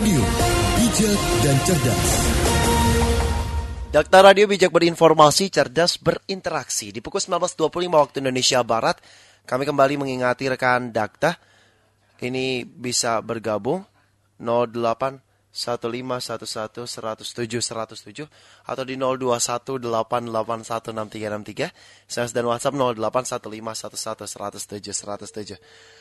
Radio, bijak dan cerdas. Dakta Radio Bijak berinformasi, cerdas berinteraksi. Di pukul 19.25 waktu Indonesia Barat, kami kembali mengingati rekan Dakta. Ini bisa bergabung 08 1511 107 107 atau di 0218816363 SMS dan WhatsApp 081511 107 107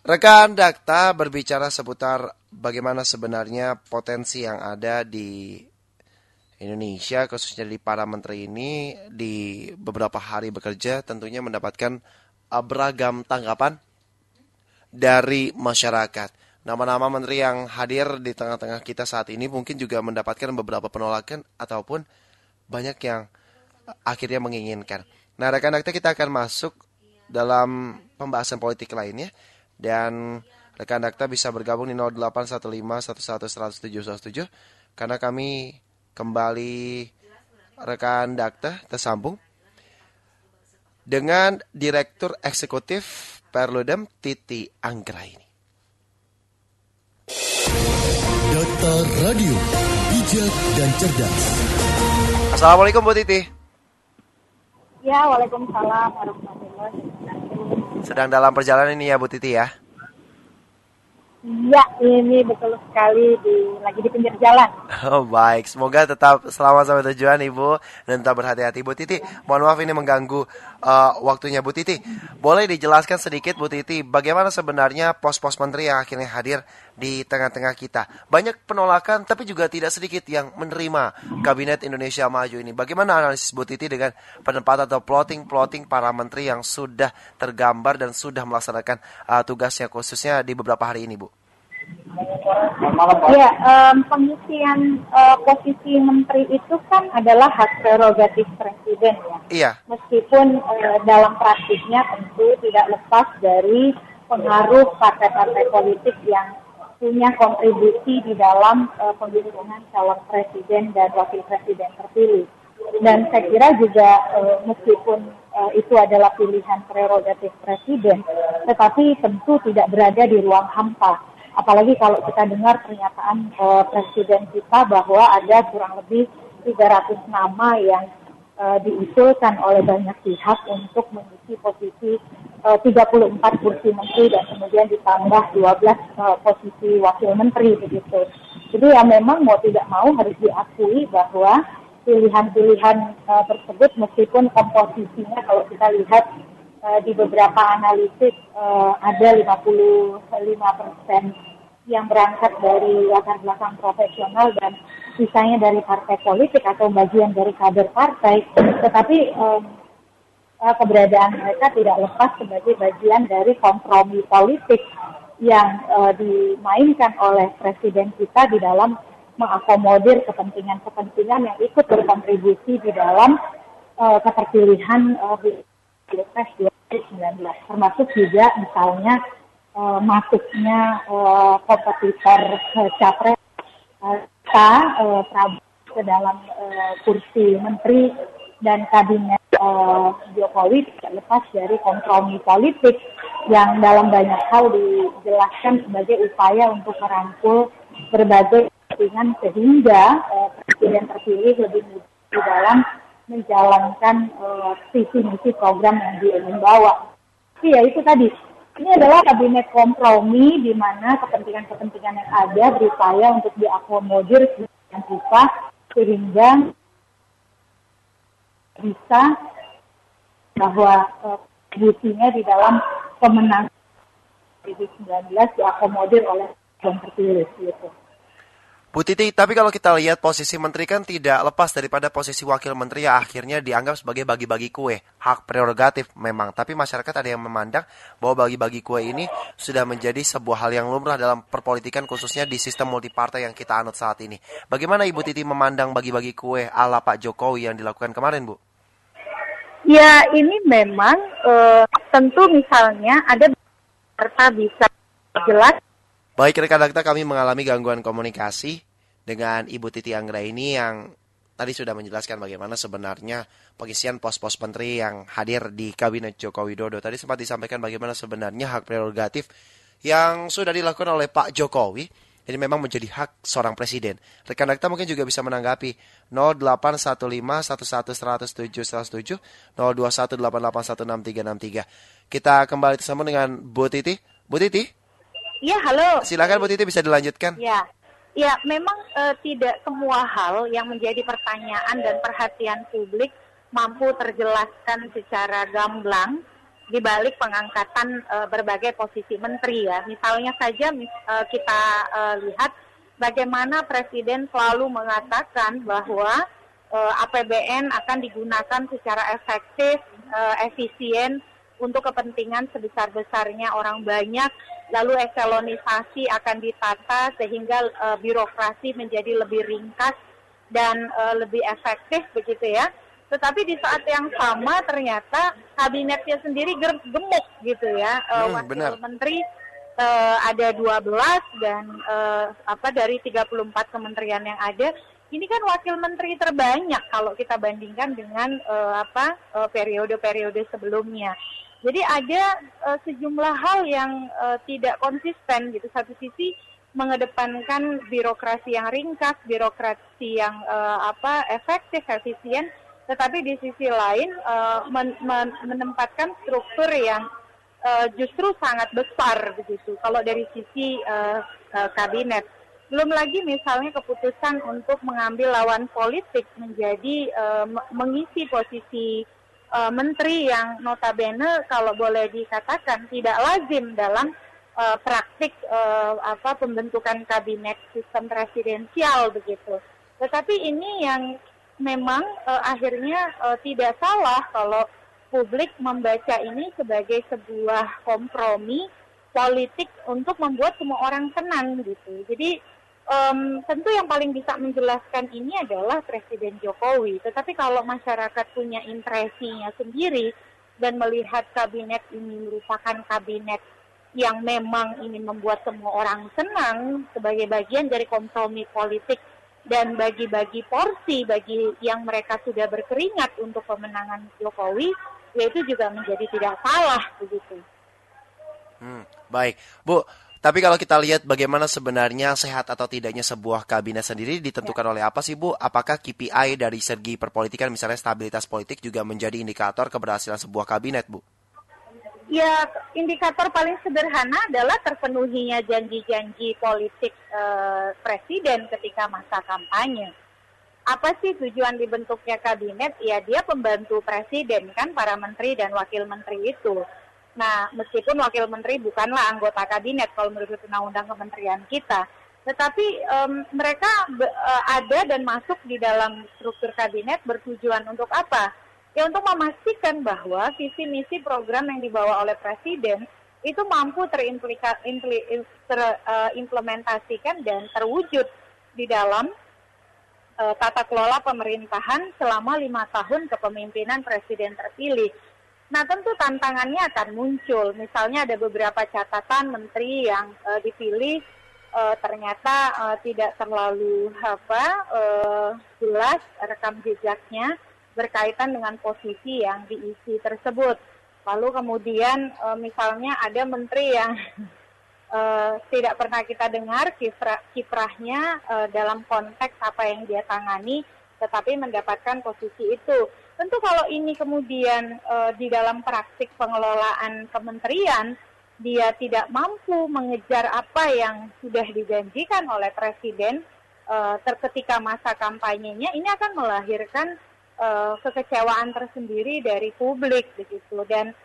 Rekan Dakta berbicara seputar bagaimana sebenarnya potensi yang ada di Indonesia khususnya di para menteri ini di beberapa hari bekerja tentunya mendapatkan beragam tanggapan dari masyarakat. Nama-nama menteri yang hadir di tengah-tengah kita saat ini mungkin juga mendapatkan beberapa penolakan ataupun banyak yang akhirnya menginginkan. Nah, rekan rekan kita akan masuk dalam pembahasan politik lainnya dan rekan dakta bisa bergabung di 0815 karena kami kembali rekan dakta tersambung dengan Direktur Eksekutif Perludem Titi Anggraini. Data Radio, bijak dan cerdas. Assalamualaikum Bu Titi. Ya, Waalaikumsalam warahmatullahi wabarakatuh. Sedang dalam perjalanan ini ya Bu Titi ya? Iya, ini betul sekali di lagi di pinggir jalan. Oh baik, semoga tetap selamat sampai tujuan Ibu dan tetap berhati-hati Bu Titi. Mohon maaf ini mengganggu uh, waktunya Bu Titi. Boleh dijelaskan sedikit Bu Titi, bagaimana sebenarnya pos-pos menteri yang akhirnya hadir di tengah-tengah kita? Banyak penolakan, tapi juga tidak sedikit yang menerima Kabinet Indonesia Maju ini. Bagaimana analisis Bu Titi dengan penempatan atau plotting-plotting para menteri yang sudah tergambar dan sudah melaksanakan uh, tugasnya khususnya di beberapa hari ini Bu? Ya, um, pengisian uh, posisi menteri itu kan adalah hak prerogatif presiden ya. Iya. Meskipun uh, dalam praktiknya tentu tidak lepas dari pengaruh partai-partai politik yang punya kontribusi di dalam uh, pemilihan calon presiden dan wakil presiden terpilih. Dan saya kira juga uh, meskipun uh, itu adalah pilihan prerogatif presiden, tetapi tentu tidak berada di ruang hampa apalagi kalau kita dengar pernyataan uh, presiden kita bahwa ada kurang lebih 300 nama yang uh, diusulkan oleh banyak pihak untuk mengisi posisi uh, 34 kursi menteri dan kemudian ditambah 12 uh, posisi wakil menteri begitu. Jadi ya memang mau tidak mau harus diakui bahwa pilihan-pilihan uh, tersebut meskipun komposisinya kalau kita lihat uh, di beberapa analisis uh, ada 55 persen yang berangkat dari latar belakang profesional dan sisanya dari partai politik atau bagian dari kader partai, tetapi um, keberadaan mereka tidak lepas sebagai bagian dari kompromi politik yang uh, dimainkan oleh presiden kita di dalam mengakomodir kepentingan-kepentingan yang ikut berkontribusi di dalam uh, keterpilihan uh, Pilpres 2019 termasuk juga misalnya uh, masuknya uh, kompetitor uh, capres uh, Prabowo ke dalam uh, kursi menteri dan kabinet uh, Jokowi tidak lepas dari kompromi politik yang dalam banyak hal dijelaskan sebagai upaya untuk merangkul berbagai kepentingan sehingga uh, presiden terpilih lebih mudah di dalam menjalankan uh, visi misi program yang dia ingin bawa. Iya itu tadi ini adalah kabinet kompromi di mana kepentingan-kepentingan yang ada berupaya untuk diakomodir dengan kita sehingga bisa bahwa kontribusinya uh, di dalam pemenangan 2019 diakomodir oleh yang terpilih gitu. Bu Titi, tapi kalau kita lihat posisi menteri kan tidak lepas daripada posisi wakil menteri yang akhirnya dianggap sebagai bagi-bagi kue. Hak prerogatif memang, tapi masyarakat ada yang memandang bahwa bagi-bagi kue ini sudah menjadi sebuah hal yang lumrah dalam perpolitikan khususnya di sistem multipartai yang kita anut saat ini. Bagaimana Ibu Titi memandang bagi-bagi kue ala Pak Jokowi yang dilakukan kemarin, Bu? Ya, ini memang uh, tentu misalnya ada serta bisa jelas Baik rekan-rekan kami mengalami gangguan komunikasi dengan Ibu Titi Anggra ini yang tadi sudah menjelaskan bagaimana sebenarnya pengisian pos-pos menteri yang hadir di Kabinet Joko Widodo. Tadi sempat disampaikan bagaimana sebenarnya hak prerogatif yang sudah dilakukan oleh Pak Jokowi Ini memang menjadi hak seorang presiden. Rekan Dakta mungkin juga bisa menanggapi 0815 Kita kembali tersambung dengan Bu Titi. Bu Titi? Iya, halo. Silakan Bu Titi bisa dilanjutkan. Ya. Ya, memang uh, tidak semua hal yang menjadi pertanyaan dan perhatian publik mampu terjelaskan secara gamblang di balik pengangkatan uh, berbagai posisi menteri ya. Misalnya saja uh, kita uh, lihat bagaimana presiden selalu mengatakan bahwa uh, APBN akan digunakan secara efektif, uh, efisien untuk kepentingan sebesar-besarnya orang banyak, lalu eselonisasi akan ditata sehingga uh, birokrasi menjadi lebih ringkas dan uh, lebih efektif begitu ya. Tetapi di saat yang sama ternyata kabinetnya sendiri gemuk gitu ya. Uh, hmm, benar. menteri uh, ada 12 dan uh, apa dari 34 kementerian yang ada ini kan wakil menteri terbanyak kalau kita bandingkan dengan uh, apa periode-periode uh, sebelumnya. Jadi ada uh, sejumlah hal yang uh, tidak konsisten gitu. Satu sisi mengedepankan birokrasi yang ringkas, birokrasi yang uh, apa efektif, efisien, tetapi di sisi lain uh, men men menempatkan struktur yang uh, justru sangat besar begitu. Kalau dari sisi uh, uh, kabinet, belum lagi misalnya keputusan untuk mengambil lawan politik menjadi uh, mengisi posisi uh, menteri yang notabene kalau boleh dikatakan tidak lazim dalam uh, praktik uh, apa pembentukan kabinet sistem presidensial begitu. Tetapi ini yang memang uh, akhirnya uh, tidak salah kalau publik membaca ini sebagai sebuah kompromi politik untuk membuat semua orang senang gitu. Jadi um, tentu yang paling bisa menjelaskan ini adalah Presiden Jokowi. Tetapi kalau masyarakat punya impresinya sendiri dan melihat kabinet ini merupakan kabinet yang memang ingin membuat semua orang senang sebagai bagian dari kompromi politik dan bagi-bagi porsi bagi yang mereka sudah berkeringat untuk pemenangan Jokowi, yaitu juga menjadi tidak salah begitu. Hmm, baik, Bu. Tapi kalau kita lihat bagaimana sebenarnya sehat atau tidaknya sebuah kabinet sendiri ditentukan ya. oleh apa sih Bu? Apakah KPI dari segi perpolitikan misalnya stabilitas politik juga menjadi indikator keberhasilan sebuah kabinet Bu? Ya, indikator paling sederhana adalah terpenuhinya janji-janji politik eh, presiden ketika masa kampanye. Apa sih tujuan dibentuknya kabinet? Ya, dia pembantu presiden kan para menteri dan wakil menteri itu. Nah, meskipun wakil menteri bukanlah anggota kabinet kalau menurut undang-undang kementerian kita, tetapi um, mereka be, uh, ada dan masuk di dalam struktur kabinet bertujuan untuk apa? Ya untuk memastikan bahwa visi misi program yang dibawa oleh presiden itu mampu terimplementasikan uh, dan terwujud di dalam uh, tata kelola pemerintahan selama lima tahun kepemimpinan presiden terpilih. Nah, tentu tantangannya akan muncul. Misalnya ada beberapa catatan menteri yang uh, dipilih uh, ternyata uh, tidak terlalu apa uh, jelas rekam jejaknya berkaitan dengan posisi yang diisi tersebut. Lalu kemudian uh, misalnya ada menteri yang uh, tidak pernah kita dengar kiprah, kiprahnya uh, dalam konteks apa yang dia tangani, tetapi mendapatkan posisi itu Tentu kalau ini kemudian e, di dalam praktik pengelolaan kementerian dia tidak mampu mengejar apa yang sudah dijanjikan oleh presiden e, terketika masa kampanyenya, ini akan melahirkan e, kekecewaan tersendiri dari publik begitu dan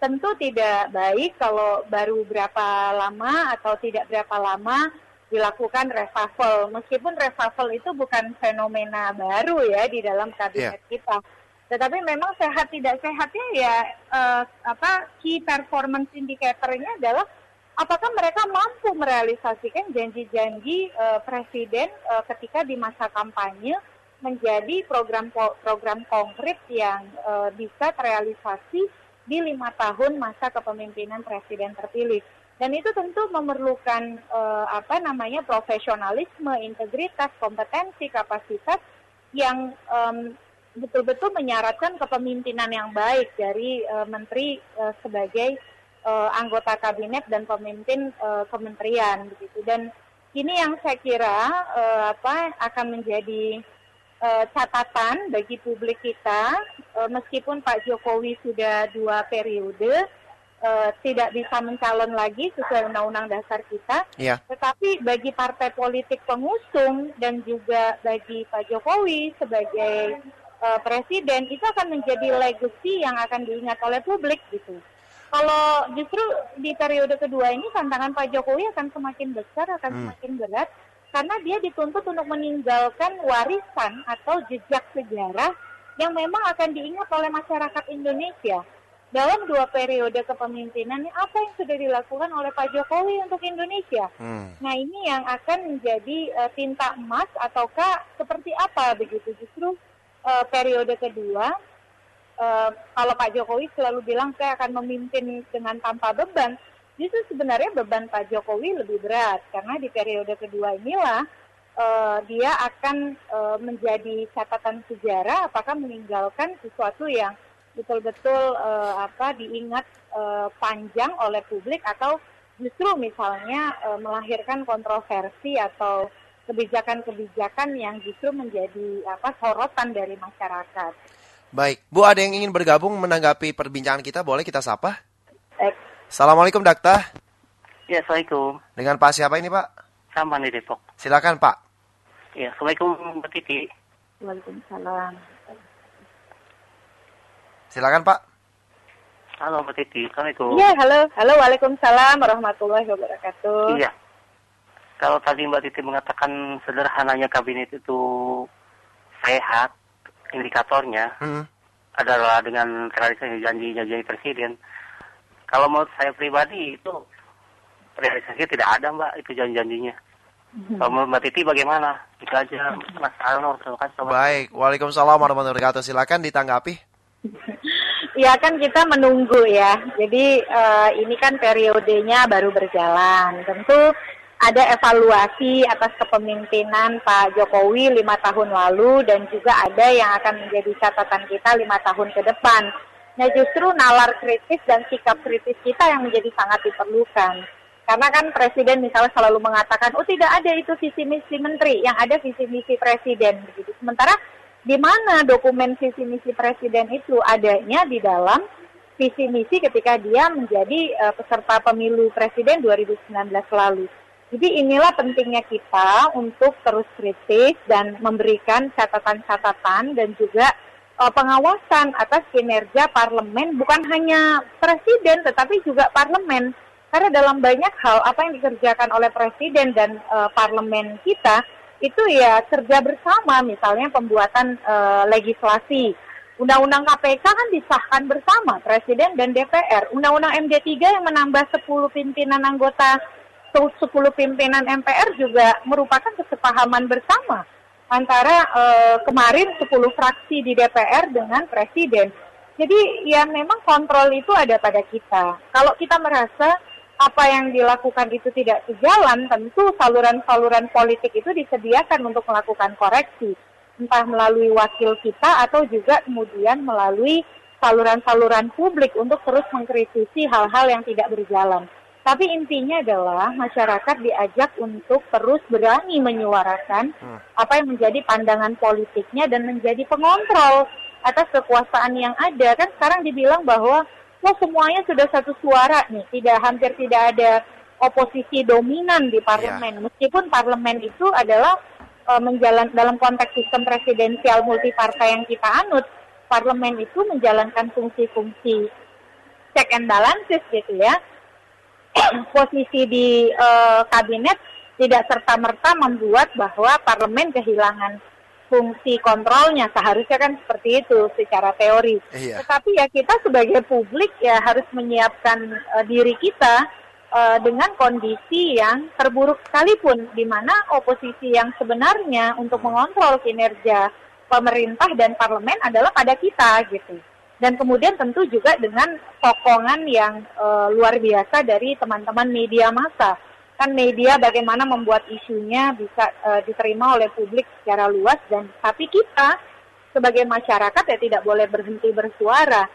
tentu tidak baik kalau baru berapa lama atau tidak berapa lama dilakukan reshuffle. Meskipun reshuffle itu bukan fenomena baru ya di dalam kabinet yeah. kita tetapi memang sehat tidak sehatnya ya uh, apa key performance indicatornya adalah apakah mereka mampu merealisasikan janji-janji uh, presiden uh, ketika di masa kampanye menjadi program-program konkret yang uh, bisa terrealisasi di lima tahun masa kepemimpinan presiden terpilih. Dan itu tentu memerlukan uh, apa namanya profesionalisme, integritas, kompetensi, kapasitas yang um, betul-betul menyaratkan kepemimpinan yang baik dari uh, menteri uh, sebagai uh, anggota kabinet dan pemimpin uh, kementerian begitu dan Ini yang saya kira uh, apa akan menjadi uh, catatan bagi publik kita, uh, meskipun Pak Jokowi sudah dua periode, uh, tidak bisa mencalon lagi sesuai Undang-Undang Dasar kita. Iya. Tetapi bagi partai politik pengusung dan juga bagi Pak Jokowi sebagai uh, presiden itu akan menjadi legacy yang akan diingat oleh publik gitu. Kalau justru di periode kedua ini tantangan Pak Jokowi akan semakin besar, akan hmm. semakin berat karena dia dituntut untuk meninggalkan warisan atau jejak sejarah yang memang akan diingat oleh masyarakat Indonesia. Dalam dua periode kepemimpinan ini apa yang sudah dilakukan oleh Pak Jokowi untuk Indonesia? Hmm. Nah ini yang akan menjadi uh, tinta emas ataukah seperti apa begitu justru uh, periode kedua uh, kalau Pak Jokowi selalu bilang saya akan memimpin dengan tanpa beban, justru sebenarnya beban Pak Jokowi lebih berat karena di periode kedua inilah uh, dia akan uh, menjadi catatan sejarah apakah meninggalkan sesuatu yang betul-betul uh, apa diingat uh, panjang oleh publik atau justru misalnya uh, melahirkan kontroversi atau kebijakan-kebijakan yang justru menjadi apa sorotan dari masyarakat. Baik, Bu ada yang ingin bergabung menanggapi perbincangan kita, boleh kita sapa? Baik. Assalamualaikum Dakta. Ya, Assalamualaikum. Dengan Pak siapa ini Pak? Sama di Depok. Silakan Pak. Ya, Assalamualaikum Mbak Titi. Waalaikumsalam. Silakan Pak. Halo Mbak Titi, Assalamualaikum. Iya, halo. Halo, Waalaikumsalam warahmatullahi wabarakatuh. Iya. Kalau tadi Mbak Titi mengatakan sederhananya kabinet itu sehat, indikatornya hmm. adalah dengan realisasi janji-janji presiden. Kalau menurut saya pribadi itu realisasi tidak ada mbak itu janji-janjinya. Hmm. Kalau menurut Mbak Titi bagaimana? Itu aja Mas Arno. Terima kasih. Baik, Waalaikumsalam warahmatullahi wabarakatuh. Silakan ditanggapi. Ya kan kita menunggu ya. Jadi uh, ini kan periodenya baru berjalan. Tentu ada evaluasi atas kepemimpinan Pak Jokowi lima tahun lalu dan juga ada yang akan menjadi catatan kita lima tahun ke depan. Nah justru nalar kritis dan sikap kritis kita yang menjadi sangat diperlukan. Karena kan Presiden misalnya selalu mengatakan, oh tidak ada itu visi misi menteri, yang ada visi misi Presiden. Begitu. Sementara di mana dokumen visi misi Presiden itu adanya di dalam visi misi ketika dia menjadi uh, peserta pemilu Presiden 2019 lalu. Jadi inilah pentingnya kita untuk terus kritis dan memberikan catatan-catatan dan juga uh, pengawasan atas kinerja parlemen bukan hanya presiden tetapi juga parlemen. Karena dalam banyak hal apa yang dikerjakan oleh presiden dan uh, parlemen kita itu ya kerja bersama misalnya pembuatan uh, legislasi. Undang-undang KPK kan disahkan bersama presiden dan DPR. Undang-undang MD3 yang menambah 10 pimpinan anggota 10 pimpinan MPR juga merupakan kesepahaman bersama antara uh, kemarin 10 fraksi di DPR dengan presiden. Jadi ya memang kontrol itu ada pada kita. Kalau kita merasa apa yang dilakukan itu tidak sejalan, tentu saluran-saluran politik itu disediakan untuk melakukan koreksi. Entah melalui wakil kita atau juga kemudian melalui saluran-saluran publik untuk terus mengkritisi hal-hal yang tidak berjalan. Tapi intinya adalah masyarakat diajak untuk terus berani menyuarakan hmm. apa yang menjadi pandangan politiknya dan menjadi pengontrol atas kekuasaan yang ada. Kan sekarang dibilang bahwa wah semuanya sudah satu suara nih, tidak hampir tidak ada oposisi dominan di parlemen. Yeah. Meskipun parlemen itu adalah uh, menjalan dalam konteks sistem presidensial multipartai yang kita anut, parlemen itu menjalankan fungsi-fungsi check and balances gitu ya posisi di uh, kabinet tidak serta-merta membuat bahwa parlemen kehilangan fungsi kontrolnya seharusnya kan seperti itu secara teori. Iya. Tetapi ya kita sebagai publik ya harus menyiapkan uh, diri kita uh, dengan kondisi yang terburuk sekalipun di mana oposisi yang sebenarnya untuk mengontrol kinerja pemerintah dan parlemen adalah pada kita gitu dan kemudian tentu juga dengan sokongan yang uh, luar biasa dari teman-teman media massa. Kan media bagaimana membuat isunya bisa uh, diterima oleh publik secara luas dan tapi kita sebagai masyarakat ya tidak boleh berhenti bersuara.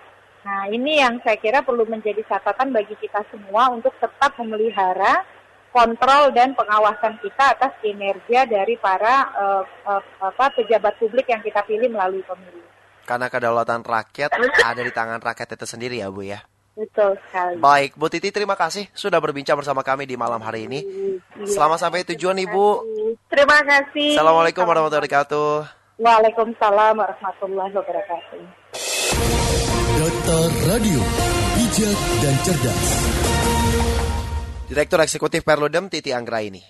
Nah, ini yang saya kira perlu menjadi catatan bagi kita semua untuk tetap memelihara kontrol dan pengawasan kita atas kinerja dari para uh, uh, apa pejabat publik yang kita pilih melalui pemilu. Karena kedaulatan rakyat ada di tangan rakyat itu sendiri ya Bu ya. Betul sekali. Baik, Bu Titi terima kasih sudah berbincang bersama kami di malam hari ini. Iya. Selamat sampai tujuan Ibu. Terima kasih. Assalamualaikum warahmatullahi wabarakatuh. Waalaikumsalam warahmatullahi wabarakatuh. Data Radio, bijak dan cerdas. Direktur Eksekutif Perludem Titi Anggraini.